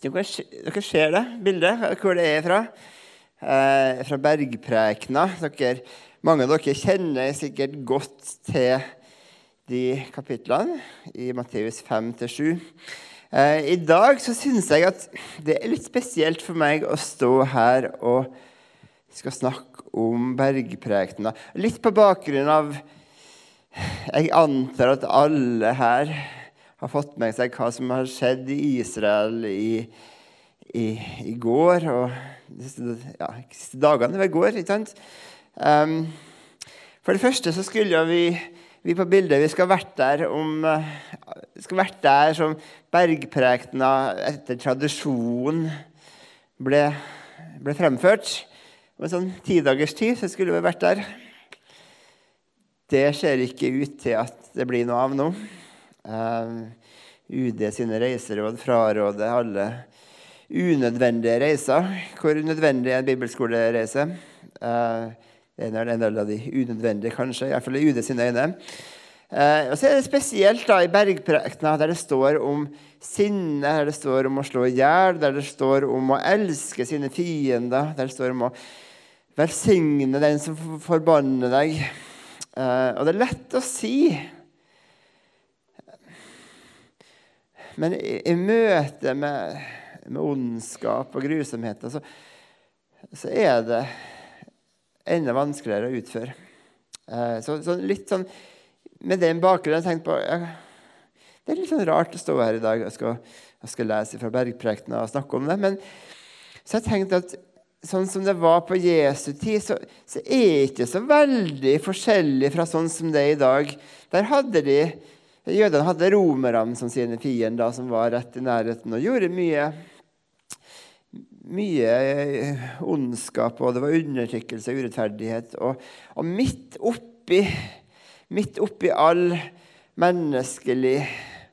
Dere, dere ser det bildet, hvor det er fra. Eh, fra Bergprekena. Dere, mange av dere kjenner sikkert godt til de kapitlene i Matteus 5-7. Eh, I dag så syns jeg at det er litt spesielt for meg å stå her og skal snakke om bergprekena. Litt på bakgrunn av Jeg antar at alle her har fått med seg hva som har skjedd i Israel i, i, i går og ja, dagene ved går. ikke sant? Um, for det første så skulle vi, vi på bildet vi skal vært der om skal vært der som bergprekena etter tradisjon ble, ble fremført. Om en sånn tidagers tid så skulle vi vært der. Det ser ikke ut til at det blir noe av nå. UD sine reiseråd fraråder alle unødvendige reiser. Hvor nødvendig er en bibelskolereise? Uh, en del av de unødvendige, kanskje. Iallfall i UD sine øyne. Uh, og så er det spesielt da, i bergprekna, der det står om sinne, der det står om å slå i hjel, der det står om å elske sine fiender, der det står om å velsigne den som forbanner deg. Og det er lett å si Men i, i møte med, med, ondskap og grusomheter så, så, er det enda vanskeligere å utføre. Eh, så, så, litt sånn Med den bakgrunnen jeg på jeg, Det er litt sånn rart å stå her i dag og skal, jeg skal lese fra bergprekenen og snakke om det. Men så jeg tenkte at sånn som det var på Jesu tid, så, så er det ikke så veldig forskjellig fra sånn som det er i dag. Der hadde de Jødene hadde romerne som sine fiender, som var rett i nærheten, og gjorde mye, mye eh, ondskap, og det var undertrykkelse og urettferdighet. Og, midt oppi midt oppi all menneskelig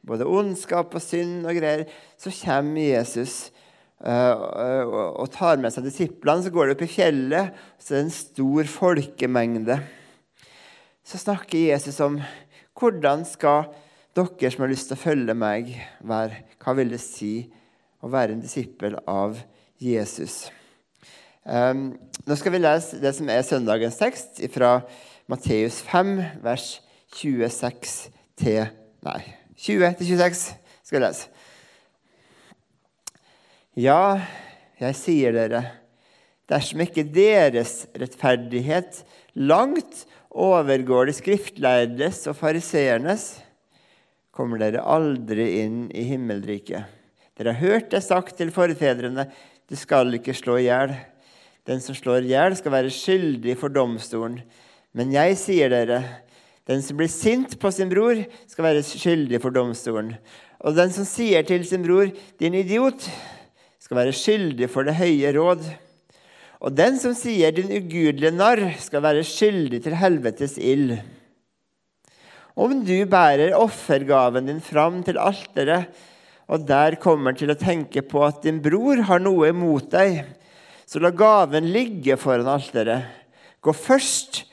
både ondskap og synd og greier, så kommer Jesus uh, og, tar med seg disiplene. Så går de opp i fjellet, så er det en stor folkemengde. Så snakker Jesus om hvordan skal dere som har lyst til å følge meg, være, hva vil det si å være en disippel av Jesus? Um, nå skal vi lese det som er søndagens tekst fra Matteus 5, vers 26 til Nei, 20 til 26 skal vi lese. Ja, jeg sier dere, dersom ikke deres rettferdighet langt overgår de skriftlærdes og fariseernes, kommer dere aldri inn i himmelriket. Dere har hørt det sagt til forfedrene, du skal ikke slå i hjel. Den som slår i hjel, skal være skyldig for domstolen. Men jeg sier dere, den som blir sint på sin bror, skal være skyldig for domstolen. Og den som sier til sin bror, din idiot, skal være skyldig for det høye råd. Og den som sier, din ugudelige narr, skal være skyldig til helvetes ild. Om du bærer offergaven din fram til alteret, og der kommer til å tenke på at din bror har noe imot deg, så la gaven ligge foran alteret. Gå først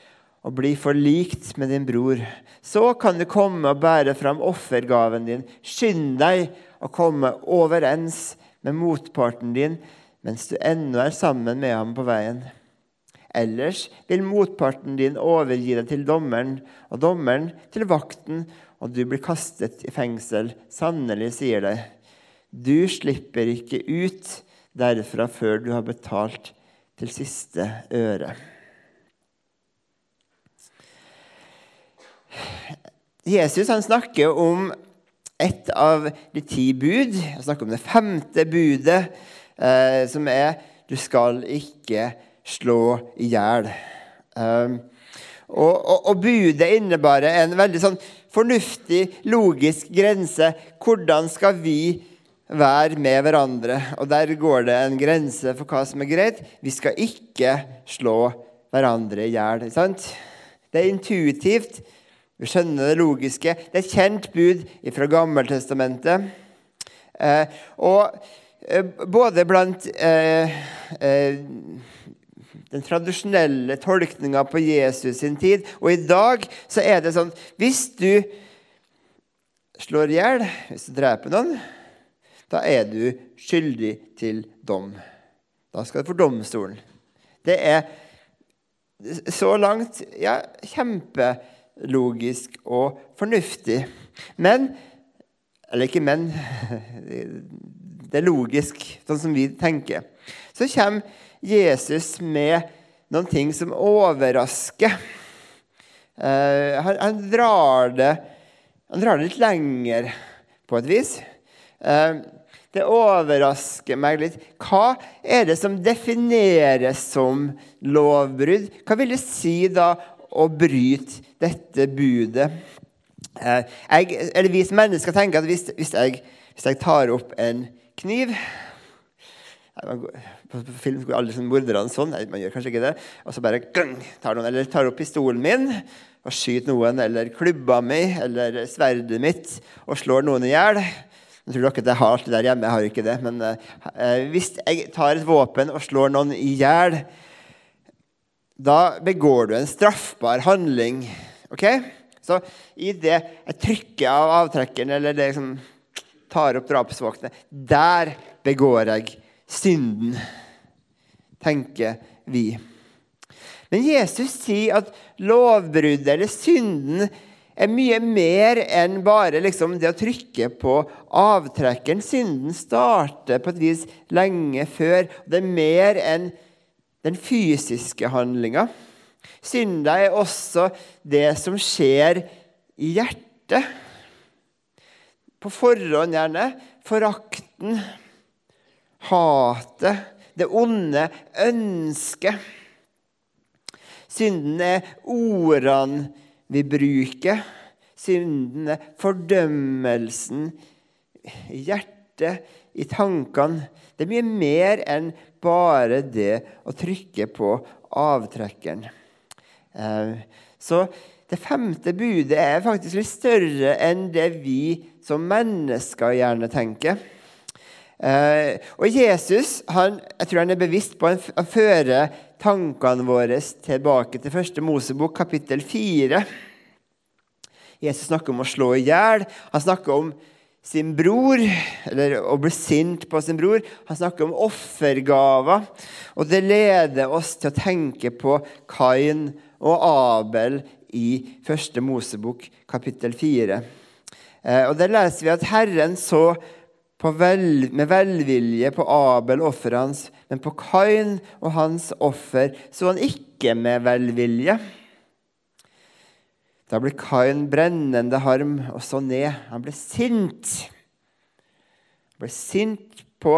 og bli forlikt med din bror. Så kan du komme og bære fram offergaven din. Skynd deg å komme overens med motparten din mens du ennå er sammen med ham på veien. Ellers vil motparten din overgi deg til dommeren, og dommeren til vakten, og du blir kastet i fengsel. Sannelig, sier det, du slipper ikke ut derfra før du har betalt til siste øre. Jesus han snakker om et av de ti bud. Han snakker om det femte budet, eh, som er du skal ikke slå i hjel. Um, og, og, og, budet innebærer en veldig sånn fornuftig, logisk grense. Hvordan skal vi være med hverandre? Og der går det en grense for hva som er greit. Vi skal ikke slå hverandre i hjel. Det er intuitivt. Vi skjønner det logiske. Det er et kjent bud fra Gammeltestamentet. Eh, og både blant eh, eh den tradisjonelle tolkninga på Jesus sin tid. Og i dag så er det sånn Hvis du slår i hjel, hvis du dreper noen, da er du skyldig til dom. Da skal du for domstolen. Det er så langt ja, kjempelogisk og fornuftig. Men Eller ikke men. Det er logisk, sånn som vi tenker. Så kommer Jesus med noen ting som overrasker. Uh, han, han, drar det, han, drar det, litt lenger, på et vis. Uh, det overrasker meg litt. Hva er det som defineres som lovbrudd? Hva vil det si da å bryte dette budet? Uh, jeg, eller vi som mennesker tenker at hvis, hvis, jeg, hvis jeg tar opp en kniv på, film går alle sånn morderne sånn. Nei, man gjør kanskje ikke det. Og så bare gang, tar noen, Eller tar opp pistolen min og skyter noen, eller klubba mi eller sverdet mitt og slår noen i hjel. Nå tror dere at jeg har alt det der hjemme. Jeg har ikke det. Men eh, hvis jeg tar et våpen og slår noen i hjel, da begår du en straffbar handling. ok? Så i det jeg trykker av avtrekkeren, eller det som tar opp drapsvåpenet, der begår jeg synden, tenker vi. Men Jesus sier at lovbruddet eller synden er mye mer enn bare liksom det å trykke på avtrekkeren. Synden starter på et vis lenge før. Det er mer enn den fysiske handlinga. Synda er også det som skjer i hjertet. På forhånd, gjerne. Forakten hatet, det onde ønsket. Synden er ordene vi bruker. Synden er fordømmelsen i hjertet, i tankene. Det er mye mer enn bare det å trykke på avtrekkeren. Eh, så det femte budet er faktisk litt større enn det vi som mennesker gjerne tenker. Eh, og Jesus han, jeg tror han er bevisst på å føre tankene våre tilbake til første Mosebok, kapittel 4. Jesus snakker om å slå i hjel. Han snakker om sin bror, eller å bli sint på sin bror. Han snakker om offergaver. Og det leder oss til å tenke på Kain og Abel i første Mosebok, kapittel 4. Uh, eh, og Der leser vi at Herren så vel, med velvilje på Abel, offeret hans, men på Kain og hans offer så han ikke med velvilje. Da ble Kain brennende harm og så ned. Han ble sint. Han ble sint på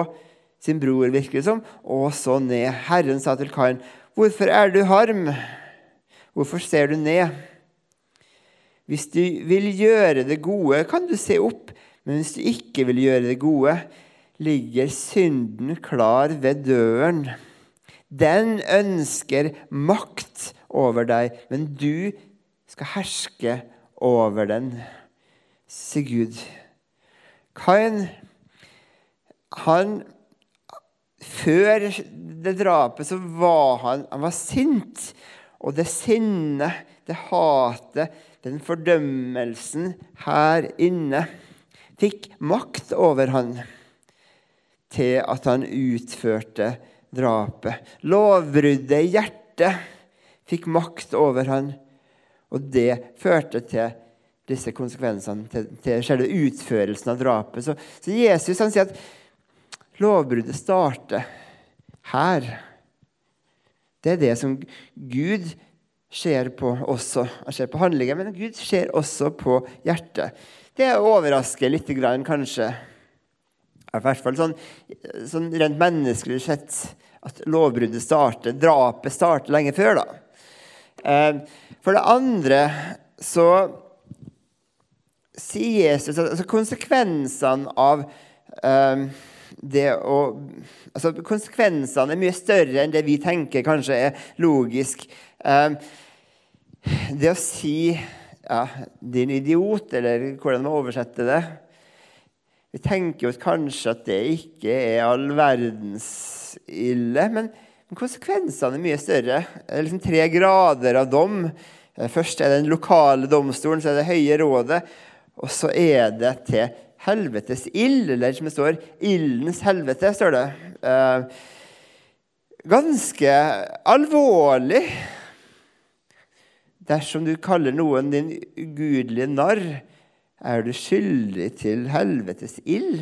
sin bror, virker det som, og så ned. Herren sa til Kain, 'Hvorfor er du harm? Hvorfor ser du ned?' Hvis du vil gjøre det gode, kan du se opp men hvis du ikke vil gjøre det gode, ligger synden klar ved døren. Den ønsker makt over deg, men du skal herske over den, Se Gud. Kain, han Før det drapet så var han, han var sint. Og det sinnet, det hatet, den fordømmelsen her inne fikk makt over han til at han utførte drapet. Lovbruddet i hjertet fikk makt over han, og det førte til disse konsekvensene, til, til selve utførelsen av drapet. Så, så Jesus han sier at lovbruddet starter her. Det er det som Gud ser på også. Han ser på handlingen, men Gud ser også på hjertet. Det overrasker litt, kanskje. I hvert fall sånn, sånn rent menneskelig sett at lovbruddet starter, drapet starter lenge før. da. Eh, for det andre så sier Jesus at altså konsekvensene av um, det å altså Konsekvensene er mye større enn det vi tenker kanskje er logisk. Um, det å si ja, 'din idiot', eller hvordan man oversetter det. Vi tenker jo kanskje at det ikke er all verdens ille, men konsekvensene er mye større. Det er liksom tre grader av dom. Først er det den lokale domstolen, så er det Høye rådet, og så er det til helvetes ild, eller som det står, ildens helvete, står det. Eh, ganske alvorlig dersom du kaller noen din ugudelige narr. Er du skyldig til helvetes ild?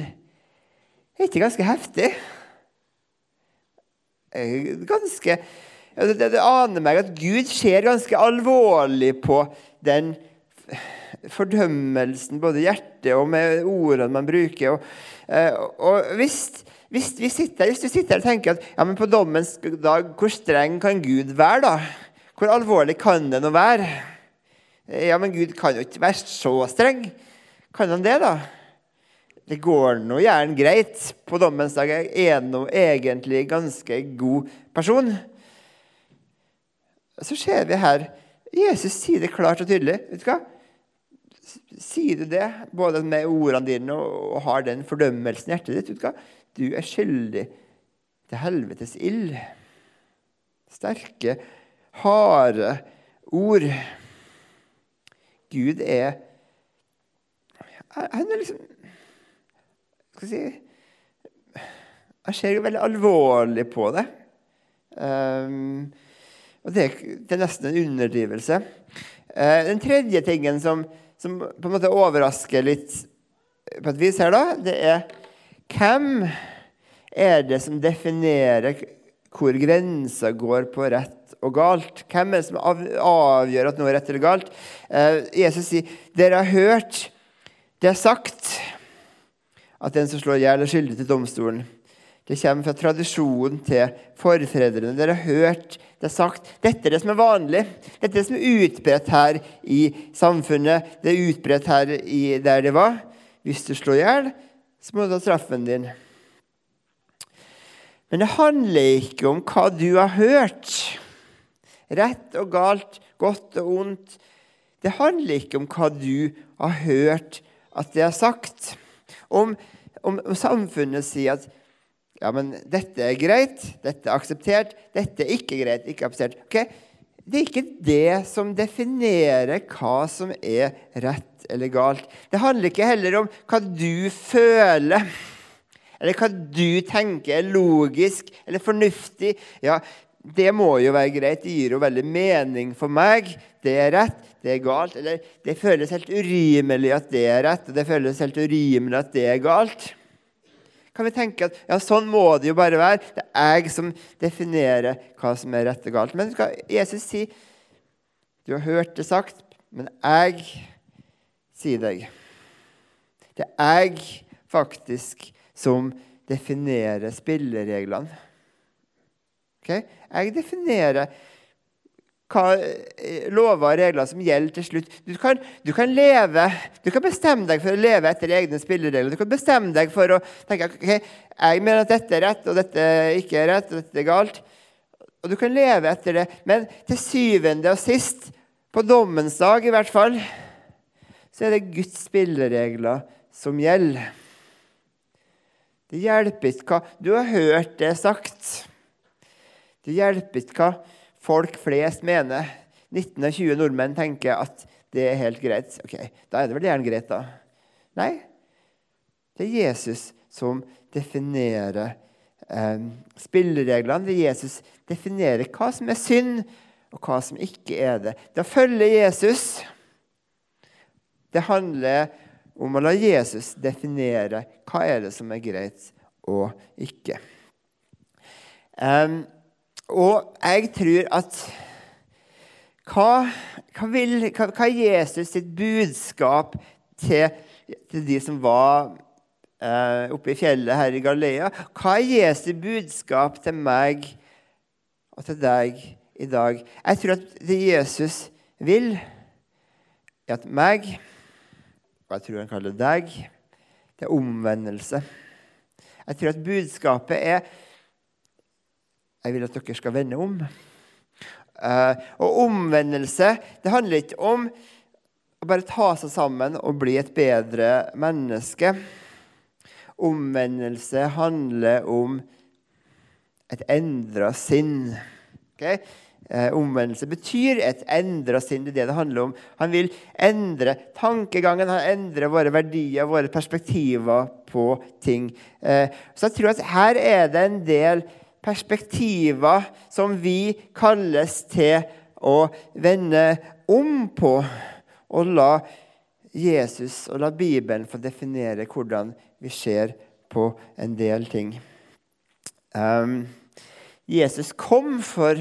Er ikke ganske heftig? Ganske det, det aner meg at Gud ser ganske alvorlig på den fordømmelsen, både i hjertet og med ordene man bruker. Og, eh, og hvis, hvis, vi sitter, hvis, du sitter og tenker at ja, men på dommens dag, hvor streng kan Gud være, da? Hvor alvorlig kan det nå være? Ja, men Gud kan jo ikke være så streng. Kan han det, da? Det går nå gjerne greit på dommens dag. Jeg er nå egentlig ganske god person. Så ser vi her Jesus sier det klart og tydelig. Vet du hva? Sier du det, både med ordene dine og, har den fordømmelsen i hjertet ditt vet Du? Er skyldig til helvetes ild. Sterke, harde ord. Gud er Han er liksom Skal jeg si Han ser jo veldig alvorlig på det. Um, og det, det, er nesten en underdrivelse. Uh, den tredje tingen som som på en måte overrasker litt på et vis her, da, det er hvem er det som definerer hvor grensa går på rett og galt? Hvem er det som avgjør at noe er rett eller galt? Eh, Jesus sier dere har hørt det er sagt at den som slår i hjel, er skyldig til domstolen. Det kommer fra tradisjonen til forfedrene. Dere har hørt det er sagt. Dette er det som er vanlig. Dette er det som er utbredt her i samfunnet. Det er utbredt her i der det var. Hvis du slår i hjel, så må du ta straffen din. Men det handler ikke om hva du har hørt. Rett og galt, godt og ondt. Det handler ikke om hva du har hørt at det er sagt. Om, om, samfunnet sier at ja, men dette er greit, dette er akseptert, dette er ikke greit, ikke akseptert. Okay? Det er ikke det som definerer hva som er rett eller galt. Det handler ikke heller om hva du føler, eller hva du tenker er logisk eller fornuftig. Ja, det må jo være greit. Det gir jo veldig mening for meg. Det er rett, det er galt. Eller det føles helt urimelig at det er rett, og det føles helt urimelig at det er galt kan vi tenke at ja, sånn må det jo bare være. Det er jeg som definerer hva som er rett og galt. Men skal Jesus si Du har hørt det sagt, men jeg sier deg. Det er jeg faktisk som definerer spillereglene. Okay? Jeg definerer hva eh, lover og regler som gjelder til slutt. Du kan, du kan, leve, du kan bestemme deg for å leve etter egne spilleregler. Du kan bestemme deg for å tenke ok, jeg mener at dette er rett, og dette ikke er rett, og dette er galt. Og du kan leve etter det. Men til syvende og sist, på dommens dag i hvert fall, så er det Guds spilleregler som gjelder. Det hjelper ikke hva Du har hørt det sagt. Det hjelper ikke hva folk flest mener. 19 av 20 nordmenn tenker at det er helt greit. Ok, Da er det vel gjerne greit, da. Nei. Det er Jesus som definerer eh, spillereglene. Det er Jesus definerer hva som er synd, og hva som ikke er det. Det å følge Jesus det handler om å la Jesus definere hva er det som er greit og ikke. Um, og jeg tror at hva, hva, vil, hva, hva er Jesus sitt budskap til, til de som var eh, oppe i fjellet her i Galilea? Hva er Jesu budskap til meg og til deg i dag? Jeg tror at det Jesus vil, er at meg, og jeg tror han kaller deg, det er omvendelse. Jeg tror at budskapet er jeg vil at dere skal vende om. Uh, og omvendelse det handler ikke om å bare ta seg sammen og bli et bedre menneske. Omvendelse handler om et endra sinn. Okay? eh, omvendelse betyr et endra sinn. Det er det det handler om. Han vil endre tankegangen, han endrer våre verdier, våre perspektiver på ting. Eh, så jeg tror at her er det en del perspektiver som vi kalles til å vende om på. Og la Jesus og la Bibelen få definere hvordan vi ser på en del ting. Um, Jesus kom for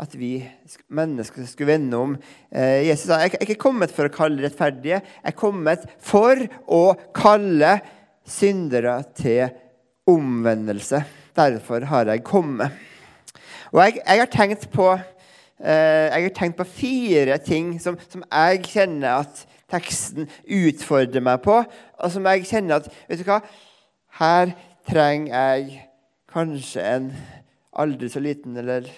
at vi mennesker skulle vende om. Eh, Jesus sa jeg er ikke kommet for å kalle rettferdige, jeg er kommet for å kalle syndere til omvendelse. Derfor har jeg kommet. Og jeg, jeg har tenkt på eh, jeg har tenkt på fire ting som, som, jeg kjenner at teksten utfordrer meg på, og som jeg kjenner at vet du hva, her trenger jeg kanskje en aldri så liten eller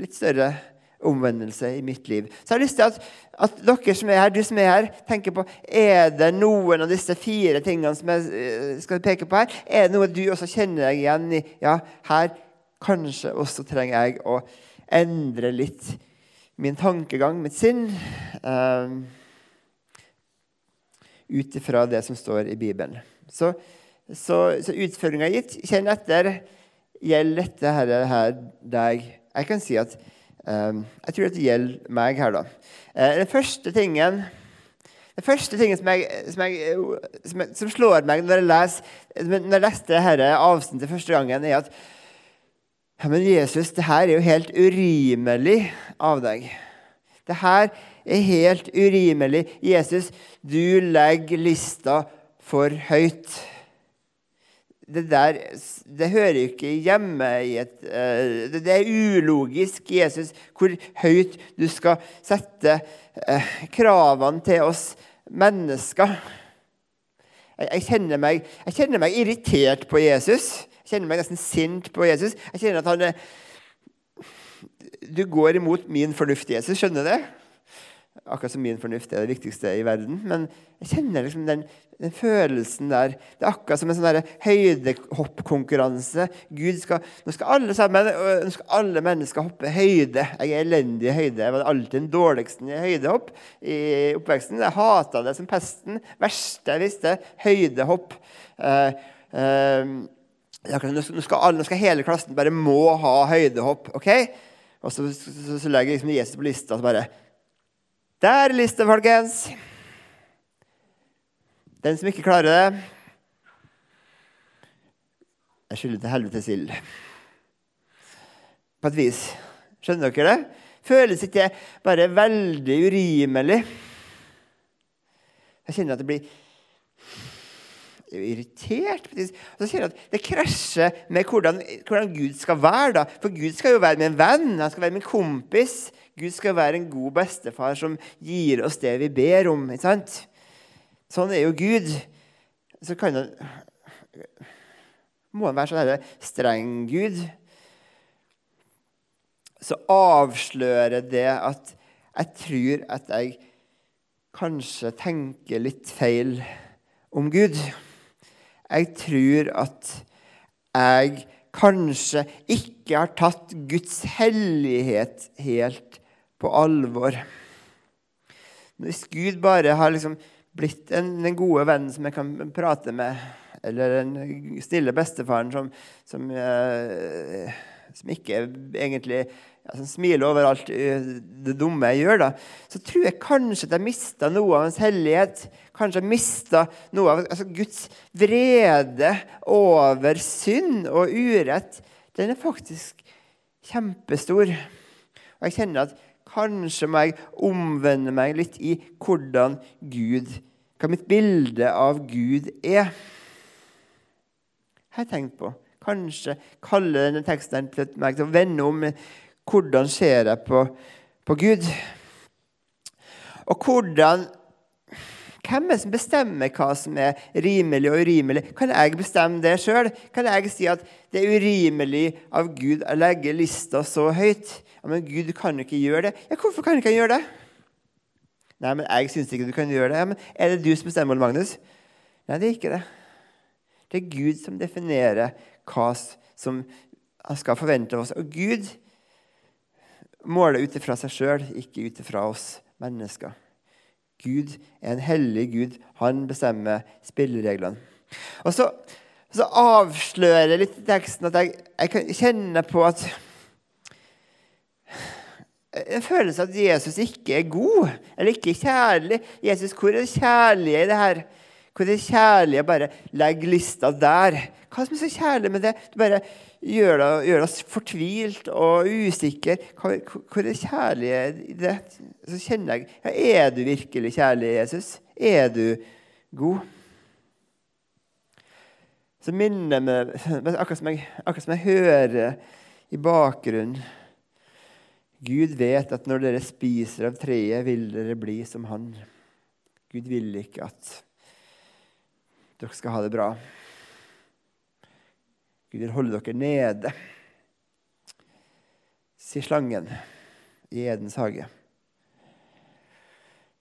litt større omvendelse i mitt liv. Så jeg har lyst til at, at dere som er her, du som er her, tenker på er det noen av disse fire tingene som jeg eh, skal peke på her. Er det noe du også kjenner deg igjen i? Ja, her kanskje også trenger jeg å endre litt min tankegang, mitt sinn, um, ut ifra det som står i Bibelen. Så, så, så utføringa gitt. Kjenn etter. Gjelder dette her, her deg? Jeg kan si at jeg tror dette det gjelder meg her, da. Uh, den første tingen det første tingen som, jeg, som, jeg, som slår meg når jeg, leser, når jeg leste dette avsnittet første gangen, er at ja, men Jesus, det her er jo helt urimelig av deg. Det her er helt urimelig. Jesus, du legger lista for høyt det der det hører ikke hjemme i et uh, Det er ulogisk, Jesus, hvor høyt du skal sette uh, kravene til oss mennesker. Jeg, jeg, kjenner meg, jeg, kjenner meg, irritert på Jesus. Jeg kjenner meg nesten sint på Jesus. Jeg kjenner at han Du går imot min fornuft, Jesus. Skjønner du det? Akkurat som min fornuft er det viktigste i verden. Men jeg kjenner liksom den, den følelsen der. Det er akkurat som en sånn høydehoppkonkurranse. Gud skal, nå skal alle sammen, nå skal alle mennesker hoppe høyde. Jeg er elendig i høyde. Jeg var alltid den dårligste i høydehopp i oppveksten. Jeg hata det som pesten. Verste jeg visste, høydehopp. Uh, uh, nå, skal alle, nå skal hele klassen bare må ha høydehopp. ok? Og så, så, så, legger liksom Jesus på lista og bare der liste, folkens. Den som ikke klarer det Jeg skylder til helvetes ild. På et vis. Skjønner dere det? Føles ikke bare veldig urimelig? Jeg kjenner at det blir irritert. Og så kjenner jeg at Det krasjer med hvordan, hvordan, Gud skal være. da. For Gud skal jo være min venn, han skal være min kompis. Gud skal være en god bestefar som gir oss det vi ber om. ikke sant? Sånn er jo Gud. Så kan han Må han være sånn streng Gud? Så avslører det at jeg tror at jeg kanskje tenker litt feil om Gud. Jeg tror at jeg kanskje ikke har tatt Guds hellighet helt på alvor. Hvis Gud bare har liksom blitt en, den gode vennen som jeg kan prate med, eller den stille bestefaren som, som, eh, som ikke egentlig ja, som smiler over alt uh, det dumme jeg gjør, da, så tror jeg kanskje at jeg mista noe av hans hellighet. Kanskje jeg mista noe av altså Guds vrede over synd og urett. Den er faktisk kjempestor. Og jeg kjenner at Kanskje må jeg omvende meg litt i hvordan Gud Hva mitt bilde av Gud er. Har jeg tenkt på. Kanskje kalle denne teksten meg til å vende om hvordan ser jeg på, på Gud. Og hvordan hvem er det som bestemmer hva som er rimelig og urimelig? Kan jeg bestemme det sjøl? Kan jeg si at det er urimelig av Gud å legge lista så høyt? Ja, Men Gud, kan ikke gjøre det. Ja, Hvorfor kan ikke han gjøre det? Nei, men jeg syns ikke du kan gjøre det. Ja, men Er det du som bestemmer, Magnus? Nei, det er ikke det. Det er Gud som definerer hva som han skal forvente av oss. Og Gud måler ut ifra seg sjøl, ikke ut ifra oss mennesker. Gud er en hellig Gud. Han bestemmer spillereglene. Og så, så avslører litt teksten at jeg, jeg kan kjenne på at en følelse av at Jesus ikke er god, eller ikke kjærlig. Jesus, hvor er det kjærlige i det her? Hvor er det kjærlige? Bare legge lista der. Hva som er så kjærlig med det? Du bare gjør, det, gjør oss fortvilt og usikre. Hvor er det kjærlige i det? Så kjenner jeg ja, Er du virkelig kjærlig, Jesus? Er du god? Så minner meg akkurat som jeg, akkurat som jeg hører i bakgrunnen Gud vet at når dere spiser av treet, vil dere bli som han. Gud vil ikke at dere skal ha det bra. Gud vil holde dere nede, sier slangen i Edens hage.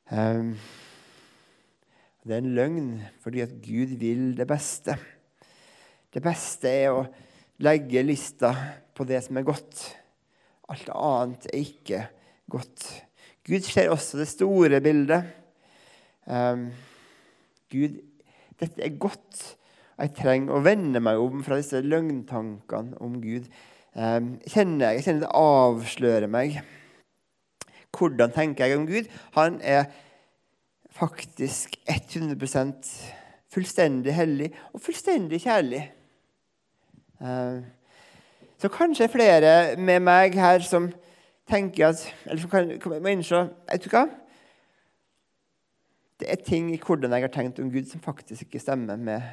Um, det er en løgn fordi at Gud vil det beste. Det beste er å legge lista på det som er godt. Alt annet er ikke godt. Gud ser også det store bildet. Um, Gud, dette er godt. Jeg trenger å vende meg om fra disse løgntankene om Gud. Jeg, kjenner, jeg kjenner det avslører meg. Hvordan tenker jeg om Gud? Han er faktisk 100% fullstendig hellig og fullstendig kjærlig. Uh, så kanskje flere med meg her som tenker at Eller som kan, kan innse vet du hva? Det er ting i hvordan jeg har tenkt om Gud, som faktisk ikke stemmer med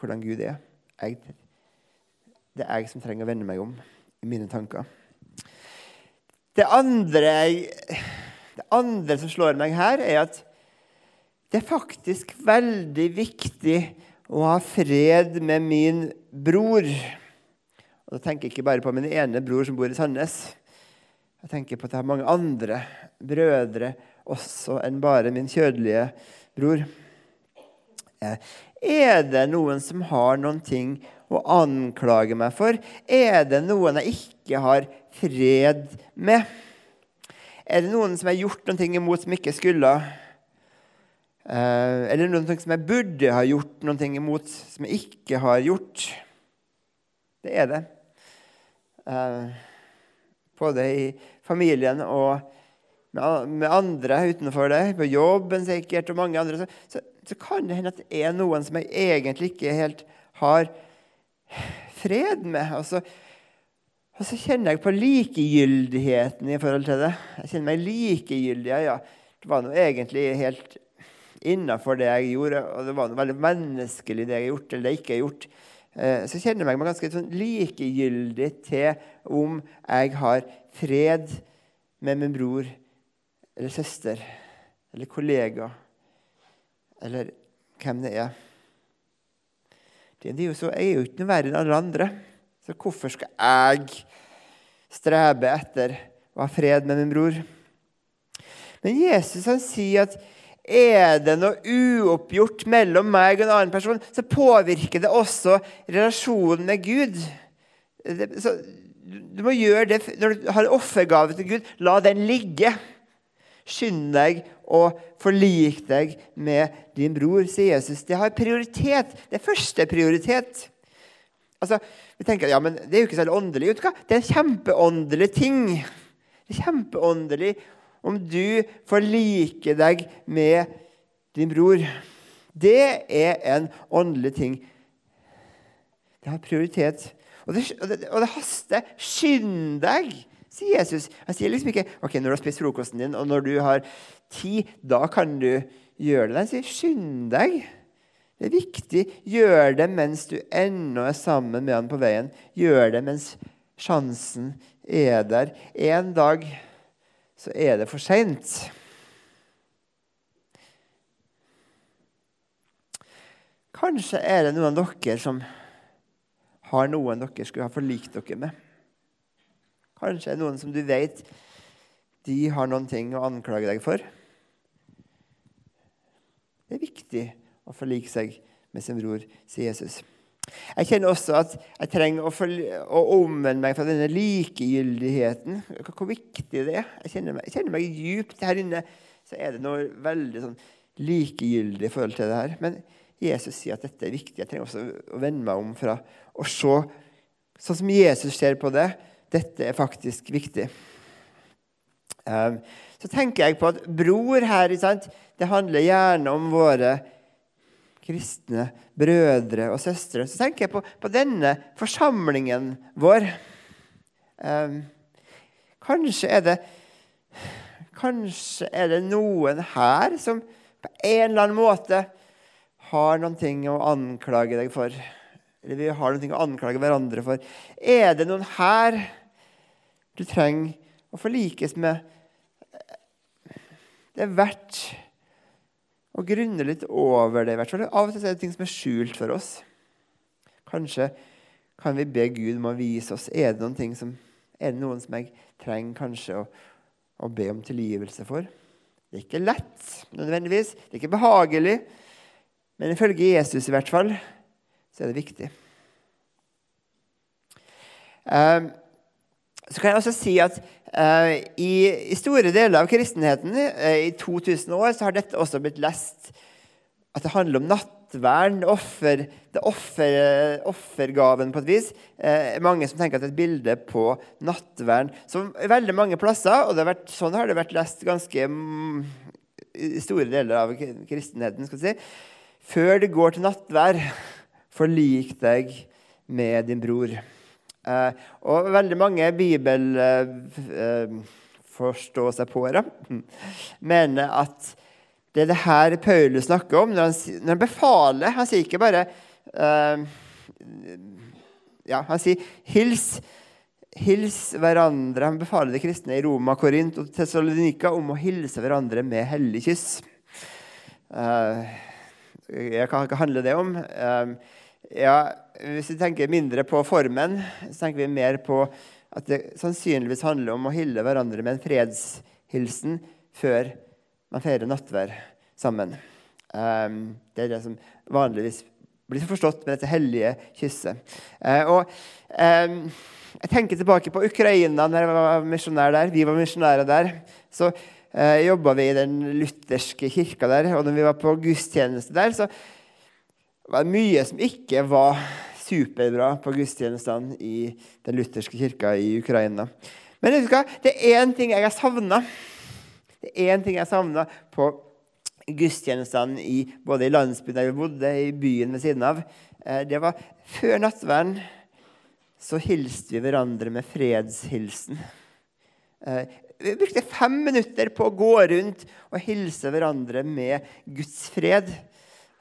hvordan Gud er. Jeg, det er jeg som trenger å vende meg om i mine tanker. Det andre, det andre som slår meg her, er at det er faktisk veldig viktig å ha fred med min bror. Og Da tenker jeg ikke bare på min ene bror som bor i Sandnes. Jeg tenker på at jeg har mange andre brødre også enn bare min kjødelige bror. Eh, er det noen som har noen ting å anklage meg for? Er det noen jeg ikke har fred med? Er det noen som jeg har gjort noe imot som ikke skulle? Eh, eller noen som jeg burde ha gjort noe imot som jeg ikke har gjort? Det er det. Eh, både i familien og med andre utenfor deg, på jobben sikkert, og mange andre, så, så, så, kan det hende at det er noen som jeg egentlig ikke helt har fred med. Og så, og så kjenner jeg på likegyldigheten i forhold til det. Jeg kjenner meg likegyldig. Ja. Det var noe egentlig helt innafor det jeg gjorde, og det var noe veldig menneskelig det jeg har gjort, eller det jeg ikke har gjort. Eh, så kjenner jeg meg ganske sånn likegyldig til om jeg har fred med min bror eller søster eller kollega eller hvem det er. Det er jo så, jeg er jo ikke noe verre enn alle andre, så hvorfor skal jeg strebe etter å ha fred med min bror? Men Jesus han sier at er det noe uoppgjort mellom meg og en annen person, så påvirker det også relasjonen med Gud. Så du må gjøre det Når du har offergave til Gud, la den ligge. Skynd deg og forlik deg med din bror, sier Jesus. Det har prioritet. Det er første prioritet. Altså, vi tenker, ja, men Det er jo ikke så åndelig. Det er en kjempeåndelig ting. Det er kjempeåndelig om du forliker deg med din bror. Det er en åndelig ting. Det har prioritet. Og det, og det, og det haster. Skynd deg, sier Jesus. Han sier liksom ikke ok, når du har spist frokosten din, og når du har tid, da kan du gjøre det. Han sier skynd deg. Det er viktig. Gjør det mens du ennå er sammen med han på veien. Gjør det mens sjansen er der. En dag så er det for seint. Kanskje er det noen av dere som har noen dere skulle ha forlikt dere med. Kanskje er noen som du vet de har noen ting å anklage deg for. Det er viktig å forlike seg med sin bror, sier Jesus. Jeg kjenner også at jeg trenger å, å omvende meg fra denne likegyldigheten. Hvor viktig det er. Jeg kjenner meg, jeg kjenner meg djupt her inne. Så er det noe veldig sånn likegyldig i forhold til det her. Men Jesus sier at dette er viktig. Jeg trenger også å vende meg om fra å se sånn som Jesus ser på det. Dette er faktisk viktig. Um, så tenker jeg på at bror her det handler gjerne om våre kristne brødre og søstre. Så tenker jeg på, denne forsamlingen vår. Um, kanskje er det Kanskje er det noen her som på en eller annen måte har noe å anklage deg for. Eller vi har noe å anklage hverandre for. Er det noen her du trenger å forlikes med? Det er verdt å grunne litt over det. i hvert fall. Av og til er det ting som er skjult for oss. Kanskje kan vi be Gud om å vise oss er det noen ting som, er det noen som jeg trenger kanskje å, å be om tilgivelse for. Det er ikke lett nødvendigvis, det er ikke behagelig, men ifølge Jesus i hvert fall så er det viktig. Um, så kan jeg også si at uh, i, i, store deler av kristenheten uh, i 2000 år så har dette også blitt lest at det handler om nattvern, offer, det offer, offergaven på et vis. Mange som tenker at det er et bilde på nattvern. I veldig mange plasser, og vært, sånn har det vært lest ganske mm, i store deler av kristenheten. skal si. Før det går til nattvær, forlik deg med din bror. Eh, og veldig mange bibelforståsegpåere eh, mener at det er det her Paulus snakker om når han, når han befaler. Han sier ikke bare uh, ja, Han sier 'hils'. Hils hverandre. Han befaler de kristne i Roma, Korint og Tessalonika om å hilse hverandre med hellig kyss. Uh, hva handler det om? Uh, ja, hvis vi tenker mindre på formen, så tenker vi mer på at det sannsynligvis handler om å hylle hverandre med en fredshilsen før man feirer nattverd sammen. Um, det er det som vanligvis blir forstått med dette hellige kysset. Uh, og um, Jeg tenker tilbake på Ukraina når jeg var misjonær der. Vi var misjonærer der. Så uh, jobba vi i den lutherske kirka der. Og når vi var på gudstjeneste der, så var mye som ikke var superbra på gudstjenestene i den lutherske kirka i Ukraina. Men det er én ting jeg har savna. Det er én ting jeg savna på gudstjenestene i, både i landsbyen der vi bodde, i byen ved siden av. Eh, det var før nattverden så hilste vi hverandre med fredshilsen. Eh, vi brukte fem minutter på å gå rundt og hilse hverandre med Guds fred.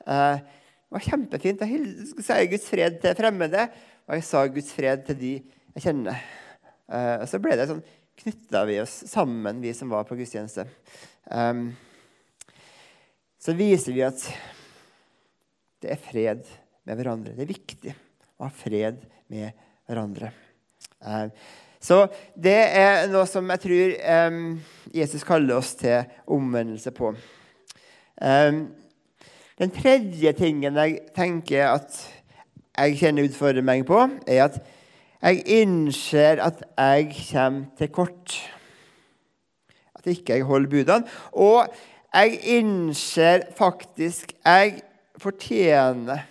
Eh, det var kjempefint. Jeg sa Guds fred til fremmede, og jeg sa Guds fred til de jeg kjenner. Uh, og så ble det sånn, knytta vi oss sammen, vi som var på gudstjeneste. Um, så viser vi at det er fred med hverandre. Det er viktig å ha fred med hverandre. Um, så det er noe som jeg tror um, Jesus kaller oss til omvendelse på. Um, den tredje tingen jeg tenker at jeg kjenner utfordrer meg på, er at jeg innser at jeg kommer til kort. At ikke jeg holder budene. Og jeg innser faktisk jeg fortjener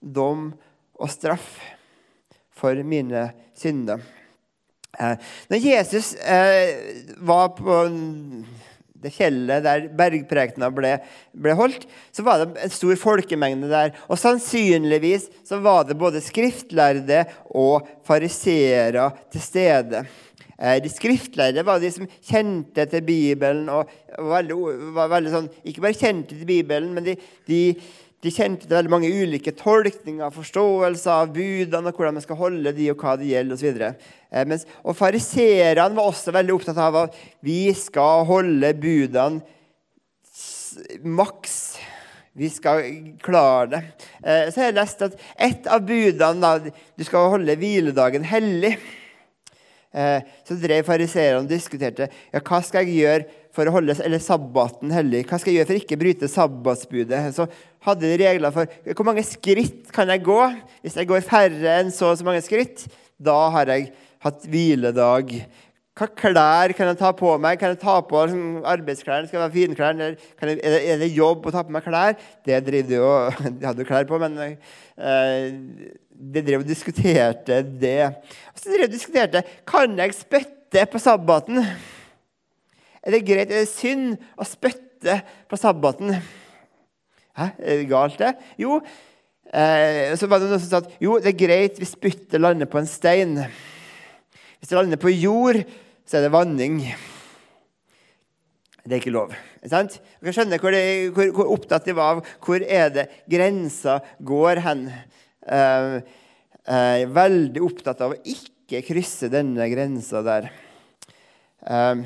dom og straff for mine synder. Eh, når Jesus eh, var på det fjellet der bergprekena ble, ble, holdt, så var det en stor folkemengde der. Og sannsynligvis så var det både skriftlærde og fariseere til stede. Eh, de skriftlærde var de som kjente til Bibelen. og var veldig, var veldig sånn, Ikke bare kjente til Bibelen, men de, de de kjente til veldig mange ulike tolkninger og forståelser av budene og hvordan man skal holde de og hva det gjelder osv. Eh, mens, og Fariseerne var også veldig opptatt av at vi skal holde budene maks. Vi skal klare det. Eh, så har jeg lest at et av budene da, Du skal holde hviledagen hellig. Eh, så drev fariseerne og diskuterte ja, hva skal jeg gjøre for å holde eller sabbaten hellig? Hva skal jeg gjøre for ikke å bryte sabbatsbudet? Så hadde de regler for hvor mange skritt kan jeg gå. Hvis jeg går færre enn så og så mange skritt, da har jeg hatt hviledag. Hva klær kan jeg ta på meg? Kan jeg ta på liksom, arbeidsklær? Skal det være finklær? Eller jeg, er, det, jobb å ta på meg klær? Det driver de jo De hadde jo klær på, men eh, de drev og diskuterte det. Og så drev de og diskuterte kan jeg spytte på sabbaten. Er det greit, er det synd å spytte på sabbaten? Hæ, er det galt, det? Jo. Eh, så var det noen som sa at jo, det er greit hvis spyttet lander på en stein. Hvis det lander på jord, så er det vanning. Det er ikke lov. Ikke sant? Dere skjønner hvor, det, hvor, hvor, opptatt de var av hvor er det grensa går hen. Eh, eh, veldig opptatt av å ikke krysse denne grensa der. Eh,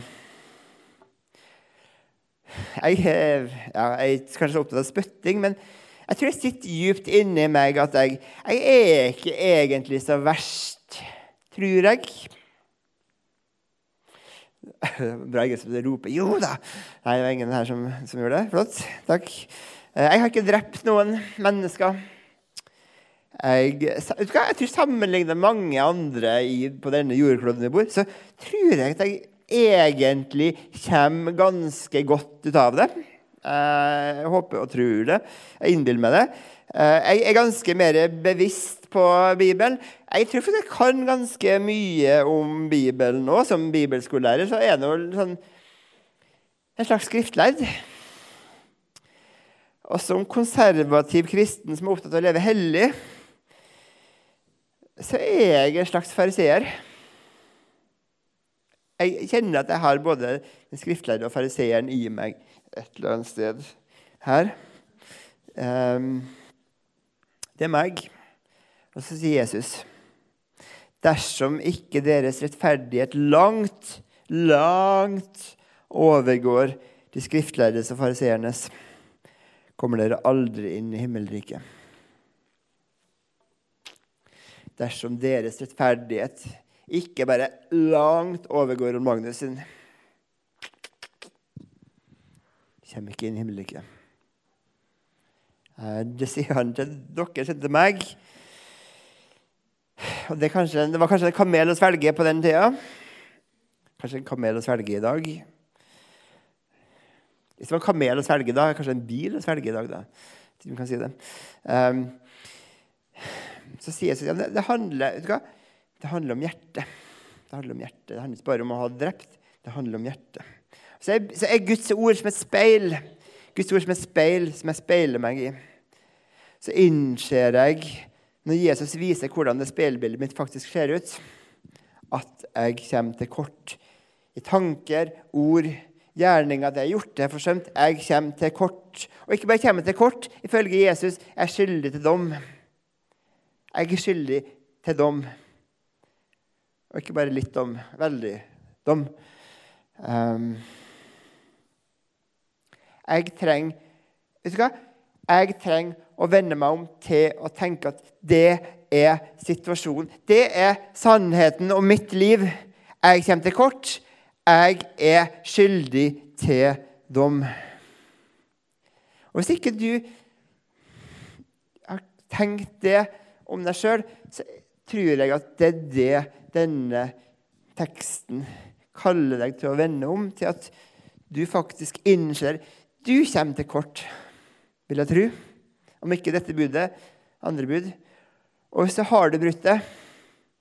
jeg, ja, jeg, er kanskje opptatt av spytting, men jeg tror det sitter djupt inni meg at jeg, jeg er ikke egentlig så verst, tror jeg. Bra ingen som roper 'jo da'. Nei, det var ingen her som, som gjorde det. Flott. Takk. Eh, jeg har ikke drept noen mennesker. Jeg, jeg tror sammenlignet mange andre i, på denne jordkloden vi bor, så tror jeg at jeg egentlig kommer ganske godt ut av det. Eh, jeg håper og tror det. Jeg innbiller meg det. Eh, jeg er ganske mer bevisst på Bibelen. Jeg tror jeg kan ganske mye om Bibelen nå. Som bibelskolelærer så er det sånn, en slags skriftlærd. Og som konservativ kristen som er opptatt av å leve hellig, så er jeg en slags fariseer. Jeg kjenner at jeg har både den skriftlærde og fariseeren i meg et eller annet sted her. Um, det er meg. Og så sier Jesus Dersom ikke deres rettferdighet langt, langt overgår de skriftlærdes og fariseernes, kommer dere aldri inn i himmelriket. Dersom deres rettferdighet ikke bare langt overgår Ron Magnus sin. Kommer ikke inn i himmelriket. Eh, det sier han til dere, til meg. Og det, kanskje, det, var kanskje en kamel å svelge på den tida. Kanskje en kamel å svelge i dag. Hvis det var en kamel å svelge da, kanskje en bil å svelge i dag. da. Hvis man kan si det. Um, så sier at det, det handler vet du hva? Det handler om hjertet. Det handler om hjertet. Det handler ikke bare om å ha drept. Det handler om hjertet. Så er, så er Guds ord som et speil. Guds ord som et speil som jeg speiler meg i. Så innser jeg, når Jesus viser hvordan det speilbildet mitt faktisk ser ut, at jeg kommer til kort i tanker, ord, gjerninger. Det jeg har gjort, det jeg har forsømt. Jeg kommer til kort. Og ikke bare kommer til kort. Ifølge Jesus er jeg skyldig til dom. Jeg er skyldig til dom. Og ikke bare litt om, veldig dom. Um, jeg trenger Vet du hva? Jeg trenger å vende meg om til å tenke at det er situasjonen. Det er sannheten om mitt liv. Jeg kommer til kort. Jeg er skyldig til dom. Og Hvis ikke du har tenkt det om deg sjøl, så tror jeg at det er det denne teksten kaller deg til å vende om, til at du faktisk innser du kommer til kort, vil jeg tro. Om ikke dette budet, andre bud. Og så har du brutt det.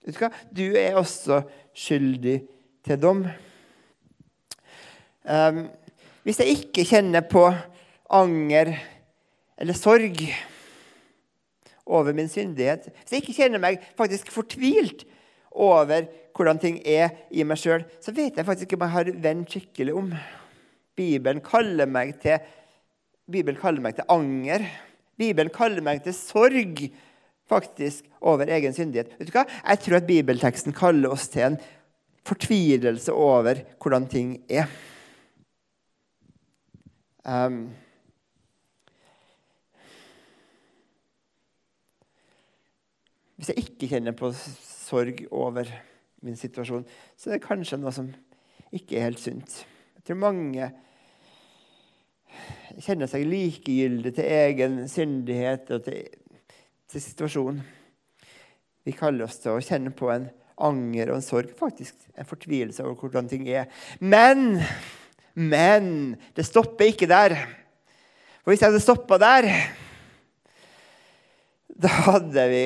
Vet du hva? Du er også skyldig til dom. Um, hvis jeg ikke kjenner på anger eller sorg over min syndighet, hvis jeg ikke kjenner meg faktisk fortvilt over hvordan ting er i meg sjøl, så vet jeg faktisk ikke om jeg har vendt skikkelig om. Bibelen kaller meg til Bibelen kaller meg til anger. Bibelen kaller meg til sorg faktisk over egen syndighet. Vet du hva? Jeg tror at bibelteksten kaller oss til en fortvilelse over hvordan ting er. Um, hvis jeg ikke kjenner på sorg over min situasjon, så er det kanskje noe som ikke er helt sunt. Jeg tror mange kjenner seg likegyldige til egen syndighet og til, til situasjonen. Vi kaller oss til å kjenne på en anger og en sorg, faktisk en fortvilelse over hvordan ting er. Men, men det stopper ikke der. For hvis jeg hadde stoppa der, da hadde vi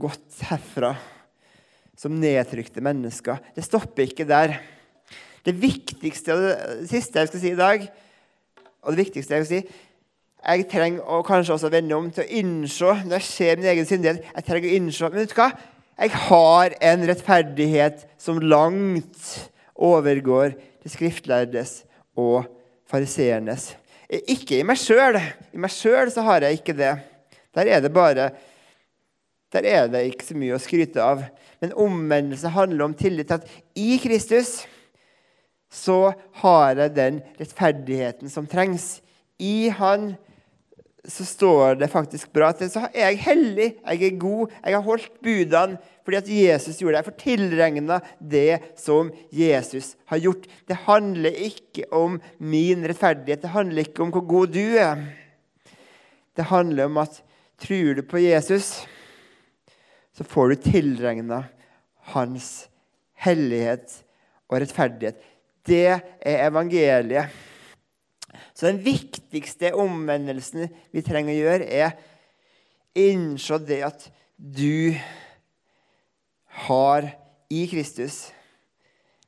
gått herfra som nedtrykte mennesker. Det stopper ikke der. Det viktigste og det siste jeg skal si i dag, og det viktigste jeg skal si Jeg trenger å kanskje også vende om til å innse når jeg ser min egen syndighet jeg trenger å innse, Men vet du hva? Jeg har en rettferdighet som langt overgår de skriftlærdes og fariseernes. Ikke i meg sjøl. I meg sjøl har jeg ikke det. Der er det bare Der er det ikke så mye å skryte av. Men omvendelse handler om tillit til at i Kristus så har jeg den rettferdigheten som trengs. I Han så står det faktisk bra til. Så er jeg hellig, jeg er god, jeg har holdt budene fordi at Jesus gjorde det. Jeg får tilregna det som Jesus har gjort. Det handler ikke om min rettferdighet, det handler ikke om hvor god du er. Det handler om at tror du på Jesus, så får du tilregna hans hellighet og rettferdighet. Det er evangeliet. Så den viktigste omvendelsen vi trenger å gjøre, er innse det at du har i Kristus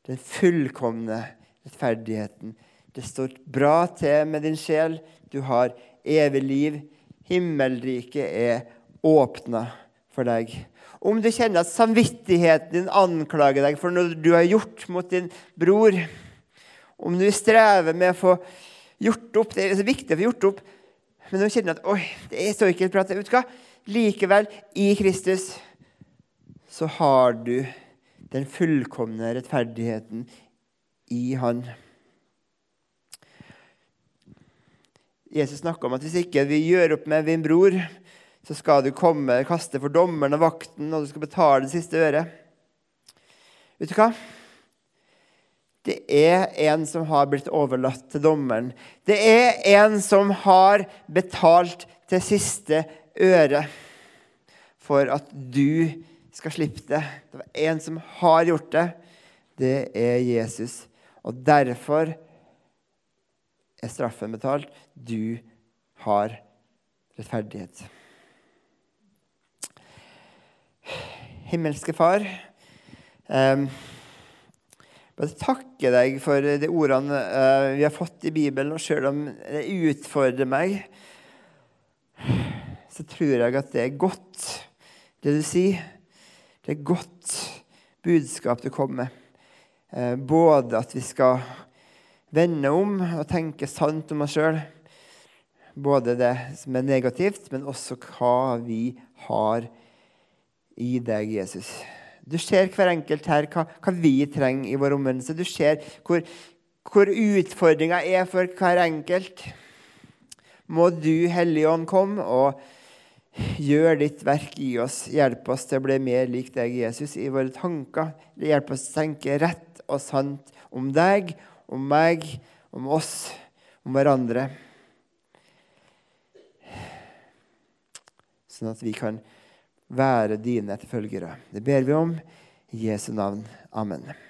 den fullkomne rettferdigheten. Det står bra til med din sjel. Du har evig liv. Himmelriket er åpna for deg. Om du kjenner at samvittigheten din anklager deg for noe du har gjort mot din bror, om du strever med å få gjort opp Det er så viktig å få gjort opp, men du kjenner at oi, det står ikke helt bra. Vet du hva? Likevel, i Kristus så har du den fullkomne rettferdigheten i Han. Jesus snakka om at hvis ikke vi gjør opp med din bror, så skal du komme kaste for dommeren og vakten, og du skal betale det siste øret. Vet du hva? Det er en som har blitt overlatt til dommeren. Det er en som har betalt til siste øre for at du skal slippe det. Det var en som har gjort det. Det er Jesus. Og derfor er straffen betalt. Du har rettferdighet. Himmelske Far. Eh, bare takke deg for de ordene eh, vi har fått i Bibelen, og selv om det utfordrer meg, så tror jeg at det er godt, det du sier. Det er godt budskap du kommer med. Eh, både at vi skal vende om og tenke sant om oss sjøl. Både det som er negativt, men også hva vi har i deg, Jesus. Du ser hver enkelt her hva, hva vi trenger i vår omvendelse. Du ser hvor, hvor utfordringa er for hver enkelt. Må du, Hellige Ånd, komme og gjøre ditt verk i oss. Hjelp oss til å bli mer lik deg, Jesus, i våre tanker. Hjelp oss til å tenke rett og sant om deg, om meg, om oss, om hverandre. Sånn at vi kan være dine etterfølgere. Det ber vi om i Jesu navn. Amen.